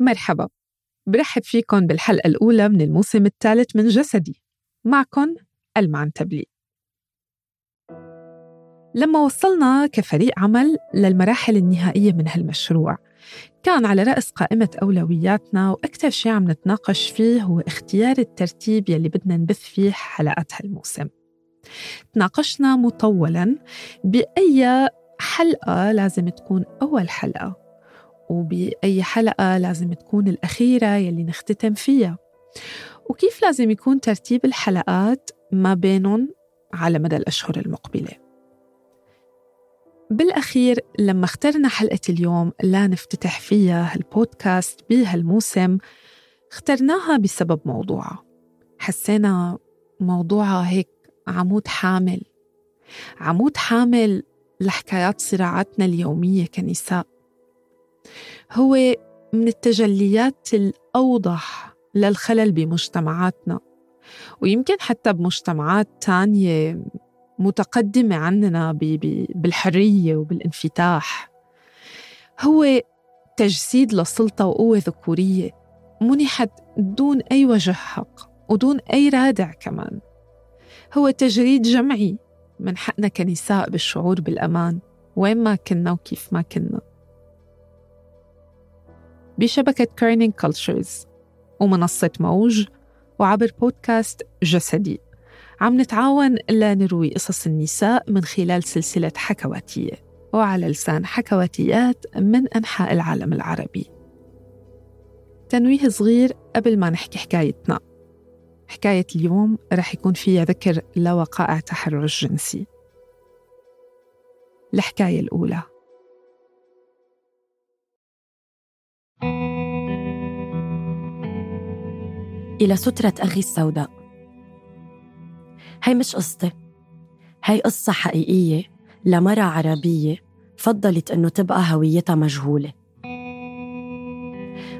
مرحبا. برحب فيكم بالحلقة الأولى من الموسم الثالث من جسدي معكم المعنتبلي لما وصلنا كفريق عمل للمراحل النهائية من هالمشروع كان على رأس قائمة أولوياتنا وأكثر شيء عم نتناقش فيه هو اختيار الترتيب يلي بدنا نبث فيه حلقات هالموسم. تناقشنا مطولا بأي حلقة لازم تكون أول حلقة. وبأي حلقة لازم تكون الأخيرة يلي نختتم فيها. وكيف لازم يكون ترتيب الحلقات ما بينهم على مدى الأشهر المقبلة؟ بالأخير لما اخترنا حلقة اليوم لا نفتتح فيها هالبودكاست بهالموسم اخترناها بسبب موضوعها. حسينا موضوعها هيك عمود حامل. عمود حامل لحكايات صراعاتنا اليومية كنساء. هو من التجليات الأوضح للخلل بمجتمعاتنا. ويمكن حتى بمجتمعات تانية متقدمة عننا بالحرية وبالانفتاح. هو تجسيد لسلطة وقوة ذكورية منحت دون أي وجه حق ودون أي رادع كمان. هو تجريد جمعي من حقنا كنساء بالشعور بالأمان وين ما كنا وكيف ما كنا. بشبكة Kerning Cultures ومنصة موج وعبر بودكاست جسدي. عم نتعاون لنروي قصص النساء من خلال سلسلة حكواتية وعلى لسان حكواتيات من أنحاء العالم العربي. تنويه صغير قبل ما نحكي حكايتنا. حكاية اليوم رح يكون فيها ذكر لوقائع تحرش جنسي. الحكاية الأولى. إلى سترة أخي السوداء. هي مش قصتي. هي قصة حقيقية لمرأة عربية فضلت إنه تبقى هويتها مجهولة.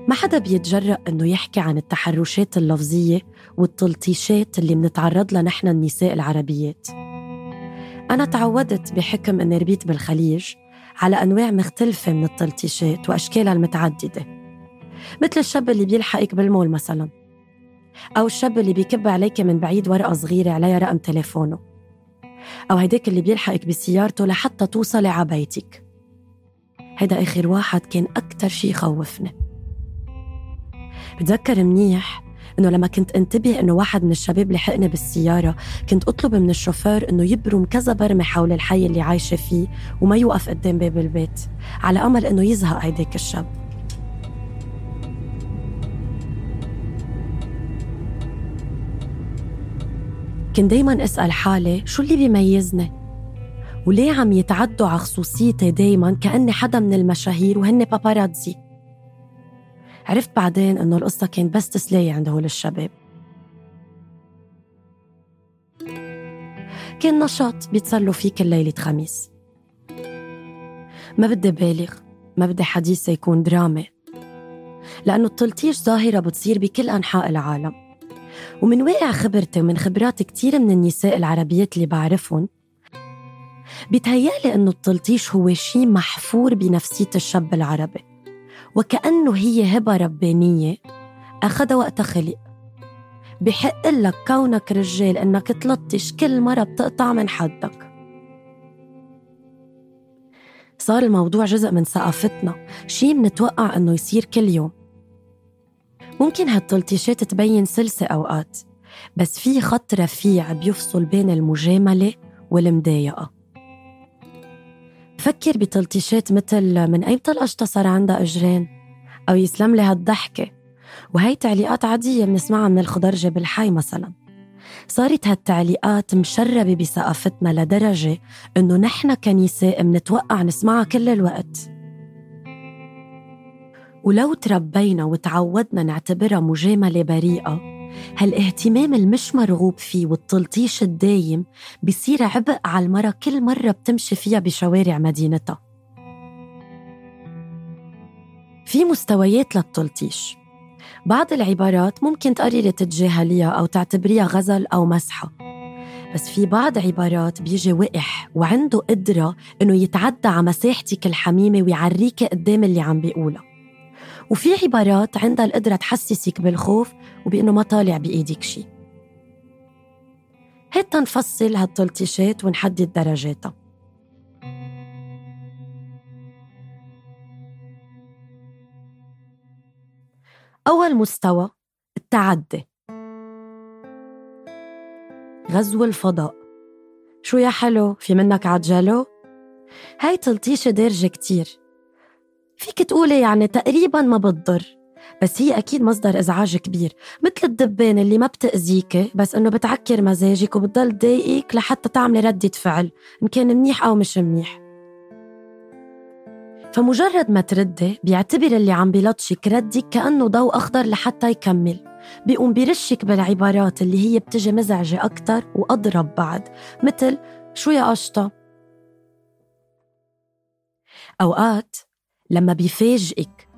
ما حدا بيتجرأ إنه يحكي عن التحرشات اللفظية والتلطيشات اللي منتعرض لها نحن النساء العربيات. أنا تعودت بحكم إني ربيت بالخليج على أنواع مختلفة من التلطيشات وأشكالها المتعددة مثل الشاب اللي بيلحقك بالمول مثلاً. أو الشاب اللي بيكب عليك من بعيد ورقة صغيرة عليها رقم تليفونه. أو هيداك اللي بيلحقك بسيارته لحتى توصلي على بيتك. هيدا آخر واحد كان أكتر شي يخوفني. بتذكر منيح إنه لما كنت انتبه إنه واحد من الشباب لحقني بالسيارة كنت أطلب من الشوفير إنه يبرم كذا برمة حول الحي اللي عايشة فيه وما يوقف قدام باب البيت على أمل إنه يزهق هيداك الشاب. كنت دايما أسأل حالي شو اللي بيميزني؟ وليه عم يتعدوا على خصوصيتي دايما كأني حدا من المشاهير وهن باباراتزي؟ عرفت بعدين إنه القصة كانت بس تسلية عند هول الشباب. كان نشاط بيتسلوا فيه كل ليلة خميس. ما بدي بالغ ما بدي حديث يكون درامي لأنه التلطيش ظاهرة بتصير بكل أنحاء العالم. ومن واقع خبرتي ومن خبرات كتير من النساء العربيات اللي بعرفهم بيتهيألي إنه التلطيش هو شيء محفور بنفسية الشاب العربي وكأنه هي هبة ربانية أخدها وقت خلق. بحق لك كونك رجال إنك تلطش كل مرة بتقطع من حدك. صار الموضوع جزء من ثقافتنا شي منتوقع إنه يصير كل يوم. ممكن هالتلطيشات تبين سلسة أوقات بس في خط رفيع بيفصل بين المجاملة والمضايقة. فكر بتلطيشات مثل من أيمتى القشطة صار عندها أجرين أو يسلم لي هالضحكة وهي تعليقات عادية بنسمعها من الخضرجة بالحي مثلا. صارت هالتعليقات مشربة بثقافتنا لدرجة إنه نحن كنساء منتوقع نسمعها كل الوقت. ولو تربينا وتعودنا نعتبرها مجاملة بريئة هالاهتمام المش مرغوب فيه والتلطيش الدايم بيصير عبء على المرة كل مرة بتمشي فيها بشوارع مدينتها؟ في مستويات للتلطيش. بعض العبارات ممكن تقرري تتجاهليها أو تعتبريها غزل أو مسحة. بس في بعض عبارات بيجي وقح وعنده قدرة إنه يتعدى على مساحتك الحميمة ويعريكي قدام اللي عم بيقولها. وفي عبارات عندها القدرة تحسسك بالخوف وبإنه ما طالع بإيدك شي. هيك تنفصل هالتلطيشات ونحدد درجاتها. أول مستوى التعدي. غزو الفضاء. شو يا حلو؟ في منك عجلو؟ هاي تلطيشة دارجة كتير. فيك تقولي يعني تقريبا ما بتضر بس هي أكيد مصدر إزعاج كبير مثل الدبان اللي ما بتأذيك بس إنه بتعكر مزاجك وبتضل تضايقك لحتى تعملي ردة فعل إن كان منيح أو مش منيح. فمجرد ما تردي بيعتبر اللي عم بيلطشك ردك كأنه ضوء أخضر لحتى يكمل. بيقوم بيرشك بالعبارات اللي هي بتجي مزعجة أكتر وأضرب بعد مثل شو يا قشطة؟ أوقات لما بيفاجئك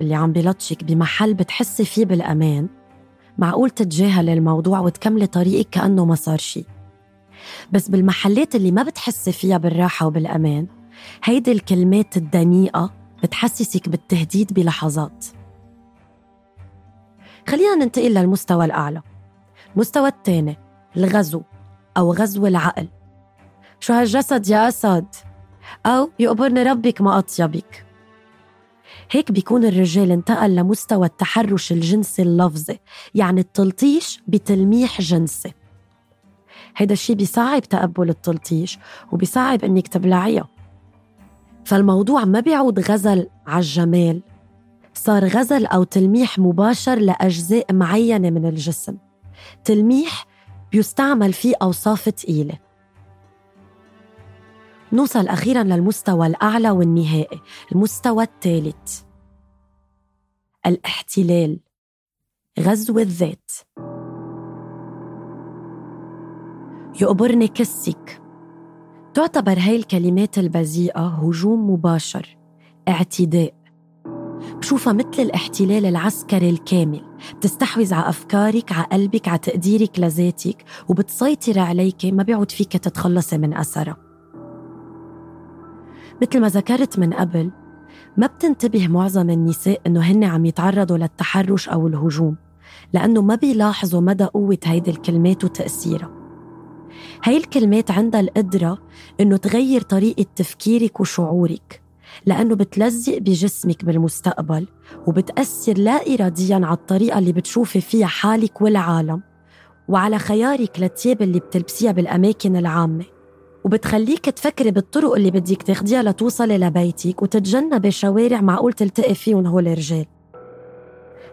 اللي عم بلطشك بمحل بتحسي فيه بالأمان معقول تتجاهل الموضوع وتكملي طريقك كأنه ما صار شي بس بالمحلات اللي ما بتحسي فيها بالراحة وبالأمان هيدي الكلمات الدنيئة بتحسسك بالتهديد بلحظات. خلينا ننتقل للمستوى الأعلى. المستوى الثاني الغزو أو غزو العقل. شو هالجسد يا أسد؟ أو يقبرني ربك ما أطيبك. هيك بيكون الرجال انتقل لمستوى التحرش الجنسي اللفظي يعني التلطيش بتلميح جنسي. هيدا الشيء بيصعب تقبل التلطيش وبيصعب إنك تبلعيها. فالموضوع ما بيعود غزل على الجمال صار غزل أو تلميح مباشر لأجزاء معينة من الجسم. تلميح بيستعمل فيه أوصاف تقيلة. نوصل أخيرا للمستوى الأعلى والنهائي المستوى الثالث. الاحتلال. غزو الذات. يقبرني كسك تعتبر هاي الكلمات البذيئة هجوم مباشر اعتداء. بشوفها مثل الاحتلال العسكري الكامل. بتستحوذ على أفكارك على قلبك على تقديرك لذاتك وبتسيطر عليك ما بيعود فيك تتخلصي من أثرها. مثل ما ذكرت من قبل ما بتنتبه معظم النساء إنه هن عم يتعرضوا للتحرش أو الهجوم لأنه ما بيلاحظوا مدى قوة هيدي الكلمات وتأثيرها. هاي الكلمات عندها القدرة إنه تغير طريقة تفكيرك وشعورك لأنه بتلزق بجسمك بالمستقبل وبتأثر لا إراديا على الطريقة اللي بتشوفي فيها حالك والعالم وعلى خيارك للتياب اللي بتلبسيها بالأماكن العامة. وبتخليك تفكري بالطرق اللي بدك تاخديها لتوصلي لبيتك وتتجنبي شوارع معقول تلتقي فيهم هول الرجال.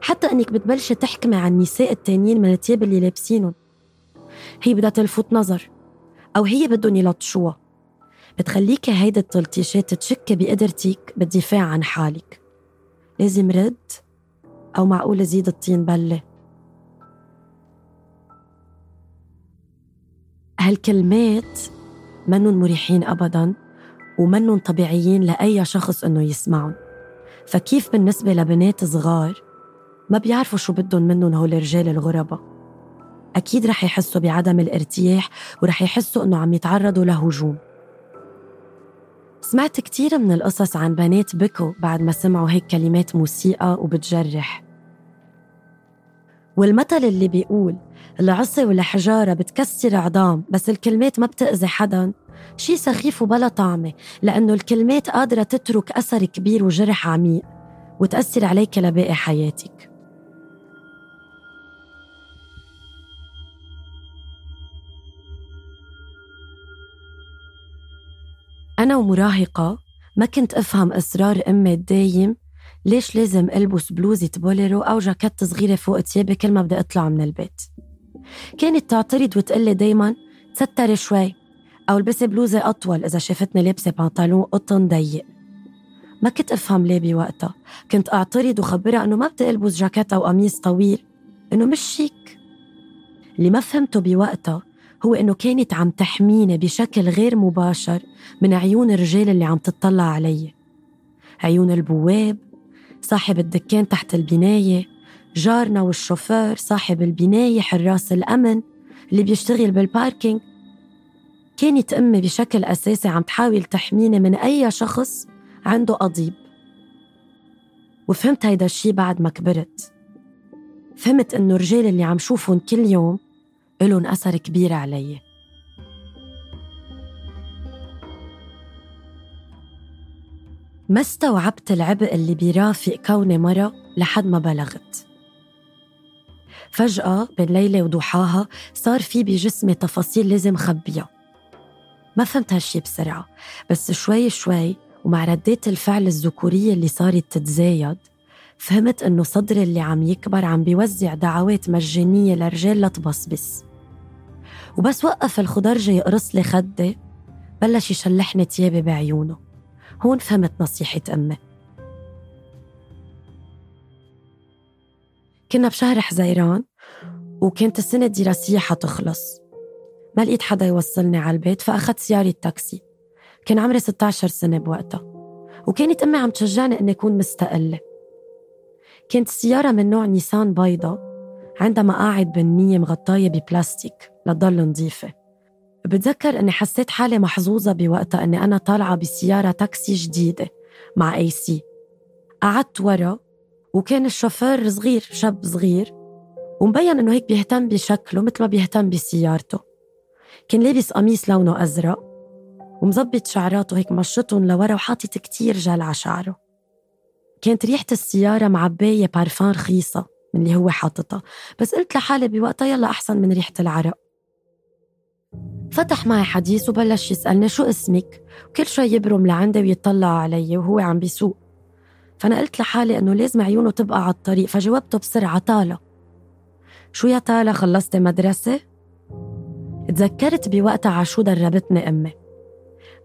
حتى إنك بتبلشي تحكمي عن النساء التانيين من التياب اللي لابسينهم. هي بدها تلفت نظر أو هي بدهم يلطشوها. بتخليكي هيدي التلطيشات تشكي بقدرتك بالدفاع عن حالك. لازم رد أو معقول زيد الطين بلة. هالكلمات منن مريحين أبدا ومنن طبيعيين لأي شخص إنه يسمعهم فكيف بالنسبة لبنات صغار ما بيعرفوا شو بدهم منهم هول الرجال الغرباء. أكيد رح يحسوا بعدم الارتياح ورح يحسوا إنه عم يتعرضوا لهجوم. سمعت كتير من القصص عن بنات بكوا بعد ما سمعوا هيك كلمات موسيقى وبتجرح. والمثل اللي بيقول العصي والحجارة بتكسر عظام بس الكلمات ما بتأذي حدا. شي سخيف وبلا طعمة لأنه الكلمات قادرة تترك أثر كبير وجرح عميق وتأثر عليك لباقي حياتك. أنا ومراهقة ما كنت أفهم إصرار أمي الدايم ليش لازم ألبس بلوزة بوليرو أو جاكيت صغيرة فوق تيابي كل ما بدي أطلع من البيت. كانت تعترض وتقلي دايما تستري شوي أو البسي بلوزة أطول إذا شافتني لابسة بنطلون قطن ضيق. ما كنت أفهم ليه بوقتها. كنت أعترض وخبرها أنه ما بدي ألبس جاكيت أو قميص طويل. إنه مش شيك. اللي ما فهمته بوقتها هو إنه كانت عم تحميني بشكل غير مباشر من عيون الرجال اللي عم تطلع علي. عيون البواب صاحب الدكان تحت البناية جارنا والشوفير صاحب البناية حراس الأمن اللي بيشتغل بالباركينج. كانت أمي بشكل أساسي عم تحاول تحميني من أي شخص عنده قضيب. وفهمت هيدا الشي بعد ما كبرت. فهمت إنه الرجال اللي عم شوفهم كل يوم إلهم أثر كبير علي. ما استوعبت العبء اللي بيرافق كوني مرة لحد ما بلغت. فجأة بين ليلة وضحاها صار في بجسمي تفاصيل لازم خبيها. ما فهمت هالشي بسرعة بس شوي شوي ومع ردات الفعل الذكورية اللي صارت تتزايد فهمت إنه صدري اللي عم يكبر عم بيوزع دعوات مجانية لرجال لتبصبص وبس وقف الخضرجة يقرص لي خدي بلش يشلحني تيابي بعيونه. هون فهمت نصيحة أمي. كنا بشهر حزيران وكانت السنة الدراسية حتخلص. ما لقيت حدا يوصلني على البيت فأخذت سيارة تاكسي. كان عمري 16 سنة بوقتها. وكانت أمي عم تشجعني إني أكون مستقلة. كانت السيارة من نوع نيسان بيضة عندها مقاعد بنية مغطاية ببلاستيك لتضل نظيفة. بتذكر إني حسيت حالي محظوظة بوقتها إني أنا طالعة بسيارة تاكسي جديدة مع AC قعدت ورا وكان الشوفير صغير شاب صغير ومبين إنه هيك بيهتم بشكله مثل ما بيهتم بسيارته. كان لابس قميص لونه أزرق ومظبط شعراته هيك مشطهم لورا وحاطط كتير جل على شعره. كانت ريحة السيارة معباية بارفان رخيصة من اللي هو حاططها بس قلت لحالي بوقتها يلا أحسن من ريحة العرق. فتح معي حديث وبلش يسألني شو اسمك؟ وكل شوي يبرم لعندي ويطلع علي وهو عم بيسوق. فأنا قلت لحالي إنه لازم عيونه تبقى على الطريق فجاوبته بسرعة طالة شو يا طالة خلصتي مدرسة؟ تذكرت بوقتها عشو دربتني أمي.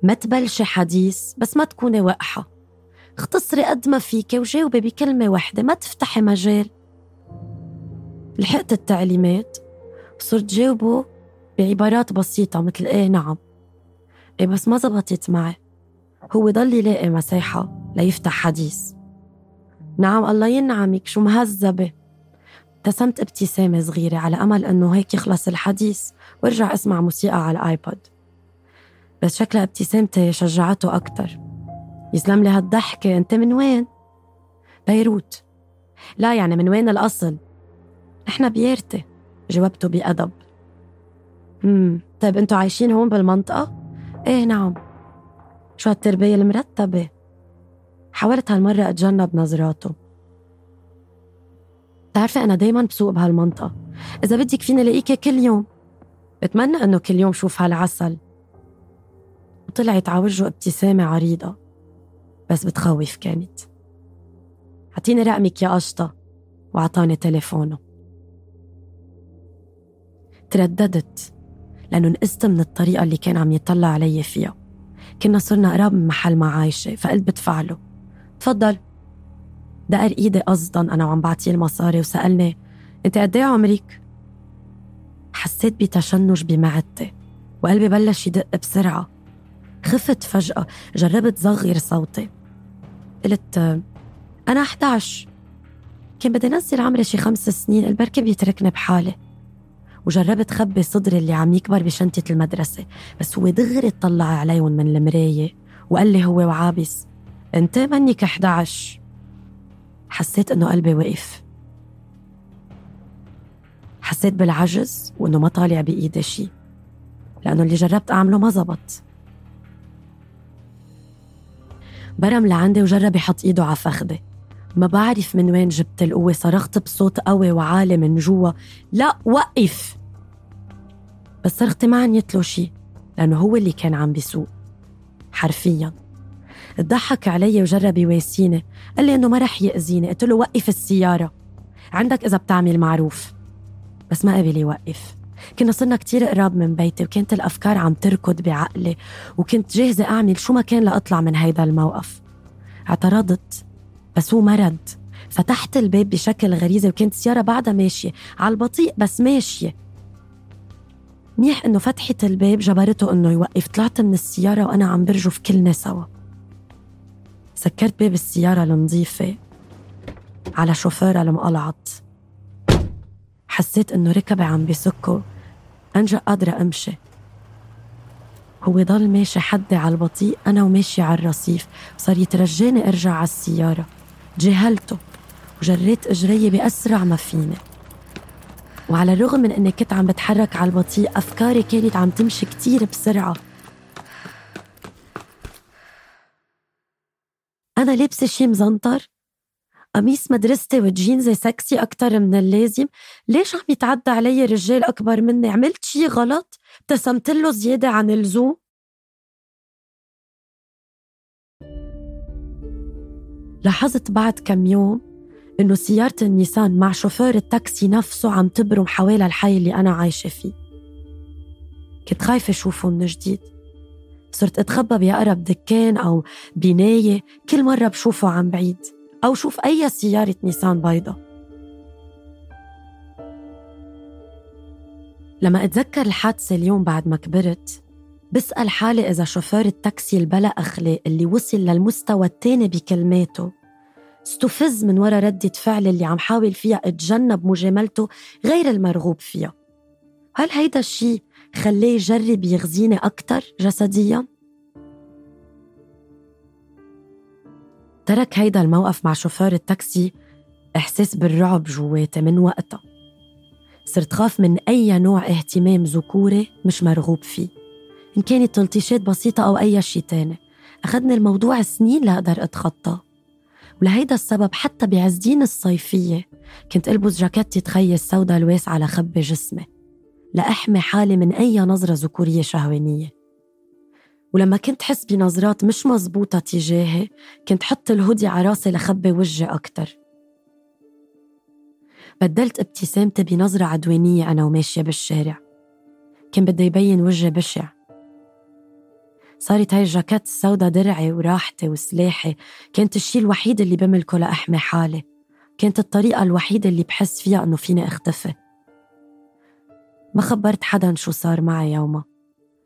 ما تبلشي حديث بس ما تكوني وقحة اختصري قد ما فيكي وجاوبي بكلمة واحدة ما تفتحي مجال. لحقت التعليمات وصرت جاوبه بعبارات بسيطة مثل إيه نعم. إيه بس ما زبطت معي. هو ضل يلاقي مساحة ليفتح حديث. نعم الله ينعمك شو مهذبة. ابتسمت ابتسامة صغيرة على أمل أنه هيك يخلص الحديث. وارجع اسمع موسيقى على الآيبود بس شكلها ابتسامتي شجعته أكتر. يسلم لي هالضحكة. أنت من وين؟ بيروت. لا يعني من وين الأصل؟ إحنا بيرتي جاوبته بأدب. امم طيب أنتوا عايشين هون بالمنطقة؟ إيه نعم. شو هالتربية المرتبة؟ حاولت هالمرة أتجنب نظراته. بتعرفي أنا دايما بسوق بهالمنطقة. إذا بدك فيني لاقيكي كل يوم. بتمنى إنه كل يوم شوف هالعسل. وطلعت على وجهه ابتسامة عريضة. بس بتخوف كانت. اعطيني رقمك يا قشطة وعطاني تليفونه. ترددت لأنه نقزت من الطريقة اللي كان عم يطلع علي فيها. كنا صرنا قراب من محل ما عايشة فقلت بدفع له. تفضل. دقر ايدي قصدا؟ أنا وعم بعطيه المصاري وسالني أنت قد إيه عمرك؟ حسيت بتشنج بمعدتي وقلبي بلش يدق بسرعة خفت فجأة جربت صغر صوتي. قلت أنا 11 كان بدي نزل عمري شي خمس سنين البركة بيتركني بحالي. وجربت خبي صدري اللي عم يكبر بشنطة المدرسة بس هو دغري اطلع عليهم من المراية وقال لي هو وعابس أنت منك 11 حسيت إنه قلبي وقف. حسيت بالعجز وإنه ما طالع بإيدي شيء لأنه اللي جربت أعمله ما زبط. برم لعندي وجرب يحط إيده على فخدي ما بعرف من وين جبت القوة صرخت بصوت قوي وعالي من جوا. لا وقف! بس صرختي ما عنيت له شي لأنه هو اللي كان عم بيسوق حرفياً. ضحك علي وجرب يواسيني قال لي إنه ما رح يأذيني. قلت له وقف السيارة. عندك إذا بتعمل معروف. بس ما قبل يوقف. كنا صرنا كتير قراب من بيتي وكانت الأفكار عم تركض بعقلي. وكنت جاهزة أعمل شو ما كان لأطلع من هيدا الموقف. اعترضت. بس هو مرد فتحت الباب بشكل غريزة وكانت السيارة بعدها ماشية. على البطيء بس ماشية. منيح إنه فتحت الباب جبرته إنه يوقف. طلعت من السيارة وأنا عم برجف كلنا سوا. سكرت باب السيارة النظيفة على شوفيرها المقلعط حسيت إنه ركبي عم بسكه أنجا قادرة أمشي. هو ضل ماشي حدي على البطيء أنا وماشي على الرصيف. صار يترجاني أرجع على السيارة. جاهلته وجريت إجري بأسرع ما فيني. وعلى الرغم من إني كنت عم بتحرك على البطيء أفكاري كانت عم تمشي كتير بسرعة. أنا لابسة شي مزنطر قميص مدرستي وجينزي سكسي أكتر من اللازم. ليش عم يتعدى علي رجال أكبر مني؟ عملت شي غلط؟ ابتسمت له زيادة عن اللزوم؟ لاحظت بعد كم يوم إنه سيارة النيسان مع شوفير التاكسي نفسه عم تبرم حوالي الحي اللي أنا عايشة فيه. كنت خايفة أشوفه من جديد. صرت أتخبى بأقرب دكان أو بناية كل مرة بشوفه عن بعيد أو شوف أي سيارة نيسان بيضة. لما أتذكر الحادثة اليوم بعد ما كبرت بسأل حالي إذا شوفير التاكسي البلا أخلاق اللي وصل للمستوى التاني بكلماته. استفز من ورا ردة فعل اللي عم حاول فيها أتجنب مجاملته غير المرغوب فيها. هل هيدا الشي خليه يجرب يغزيني أكتر جسدياً؟ ترك هيدا الموقف مع شوفير التاكسي إحساس بالرعب جواتي من وقتها. صرت خاف من أي نوع اهتمام ذكوري مش مرغوب فيه. إن كانت تلطيشات بسيطة أو أي شي تاني. أخذني الموضوع سنين لأقدر أتخطى. ولهيدا السبب حتى بعزدين الصيفية كنت ألبس جاكيتي تخيي السودا الواسعة لخبي جسمي. لأحمي حالي من أي نظرة ذكورية شهوانية. ولما كنت حس بنظرات مش مزبوطة تجاهي كنت حط الهودي على راسي لخبي وجهي أكتر. بدلت ابتسامتي بنظرة عدوانية أنا وماشية بالشارع. كان بده يبين وجهي بشع. صارت هاي الجاكيت السودا درعي وراحتي وسلاحي كانت الشي الوحيد اللي بملكه لأحمي حالي. كانت الطريقة الوحيدة اللي بحس فيها إنه فيني أختفي. ما خبرت حدا شو صار معي يومها.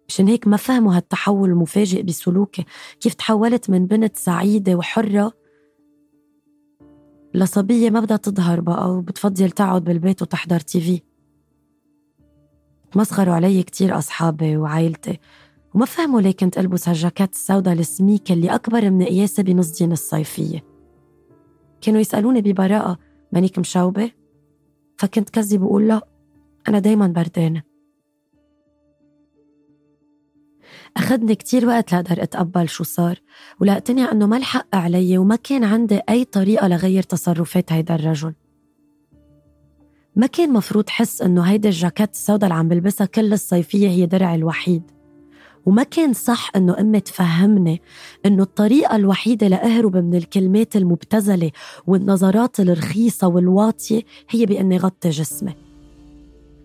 مشان هيك ما فهموا هالتحول المفاجئ بسلوكي كيف تحولت من بنت سعيدة وحرة لصبية ما بدها تظهر بقى وبتفضل تقعد بالبيت وتحضر تيفي مسخروا علي كتير أصحابي وعائلتي وما فهموا ليه كنت ألبس هالجاكيت السوداء السميكة اللي أكبر من قياسي بنص دين الصيفية. كانوا يسألوني ببراءة مانيك مشوبة؟ فكنت كذب وأقول لا أنا دايما بردانة أخذني كتير وقت لأقدر أتقبل شو صار ولأقتنع أنه ما الحق علي وما كان عندي أي طريقة لغير تصرفات هيدا الرجل. ما كان مفروض حس أنه هيدا الجاكيت السوداء اللي عم بلبسها كل الصيفية هي درعي الوحيد. وما كان صح إنه أمي تفهمني إنه الطريقة الوحيدة لأهرب من الكلمات المبتذلة والنظرات الرخيصة والواطية هي بإني غطي جسمي.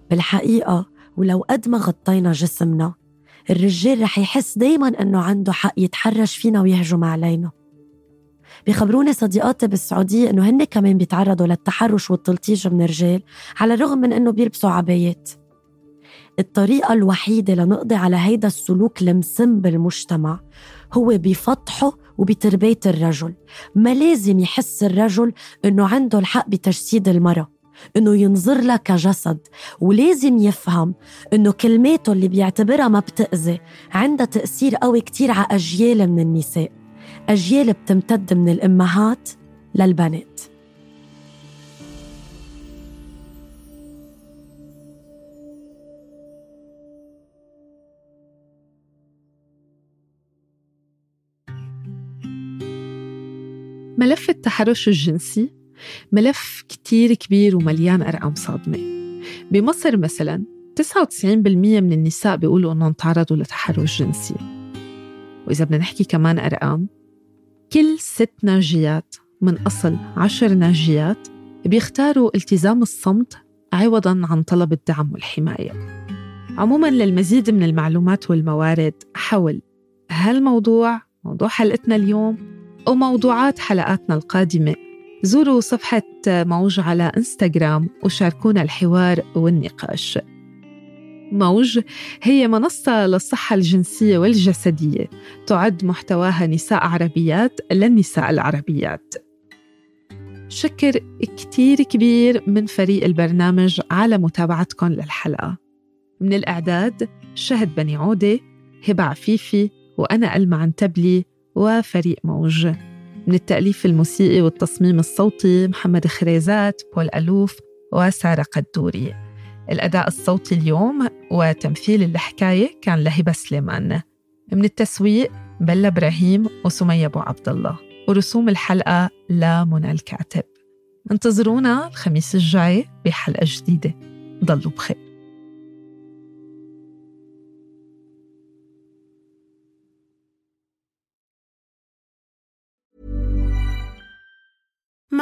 بالحقيقة ولو قد ما غطينا جسمنا الرجال رح يحس دايما إنه عنده حق يتحرش فينا ويهجم علينا. بيخبروني صديقاتي بالسعودية إنه هن كمان بيتعرضوا للتحرش والتلطيج من الرجال على الرغم من إنه بيلبسوا عبايات. الطريقة الوحيدة لنقضي على هيدا السلوك المسم بالمجتمع هو بفتحه وبتربية الرجل. ما لازم يحس الرجل إنه عنده الحق بتجسيد المرأة. إنه ينظر لها كجسد ولازم يفهم إنه كلماته اللي بيعتبرها ما بتأذي عندها تأثير قوي كتير على أجيال من النساء. أجيال بتمتد من الأمهات للبنات. ملف التحرش الجنسي ملف كتير كبير ومليان أرقام صادمة. بمصر مثلا 99% من النساء بيقولوا أنهم تعرضوا لتحرش جنسي. وإذا بدنا نحكي كمان أرقام كل ست ناجيات من أصل عشر ناجيات بيختاروا التزام الصمت عوضاً عن طلب الدعم والحماية. عموماً للمزيد من المعلومات والموارد حول هالموضوع موضوع حلقتنا اليوم وموضوعات حلقاتنا القادمة زوروا صفحة موج على إنستغرام وشاركونا الحوار والنقاش. موج هي منصة للصحة الجنسية والجسدية تعد محتواها نساء عربيات للنساء العربيات. شكر كتير كبير من فريق البرنامج على متابعتكم للحلقة. من الإعداد شهد بني عودة هبة عفيفي وأنا ألمع عنتبلي وفريق موج. من التأليف الموسيقي والتصميم الصوتي محمد خريزات بول ألوف وسارة قدوري. الأداء الصوتي اليوم وتمثيل الحكاية كان لهبة سليمان. من التسويق بلا إبراهيم وسمية أبو عبد الله. ورسوم الحلقة لمنى الكاتب. انتظرونا الخميس الجاي بحلقة جديدة. ضلوا بخير.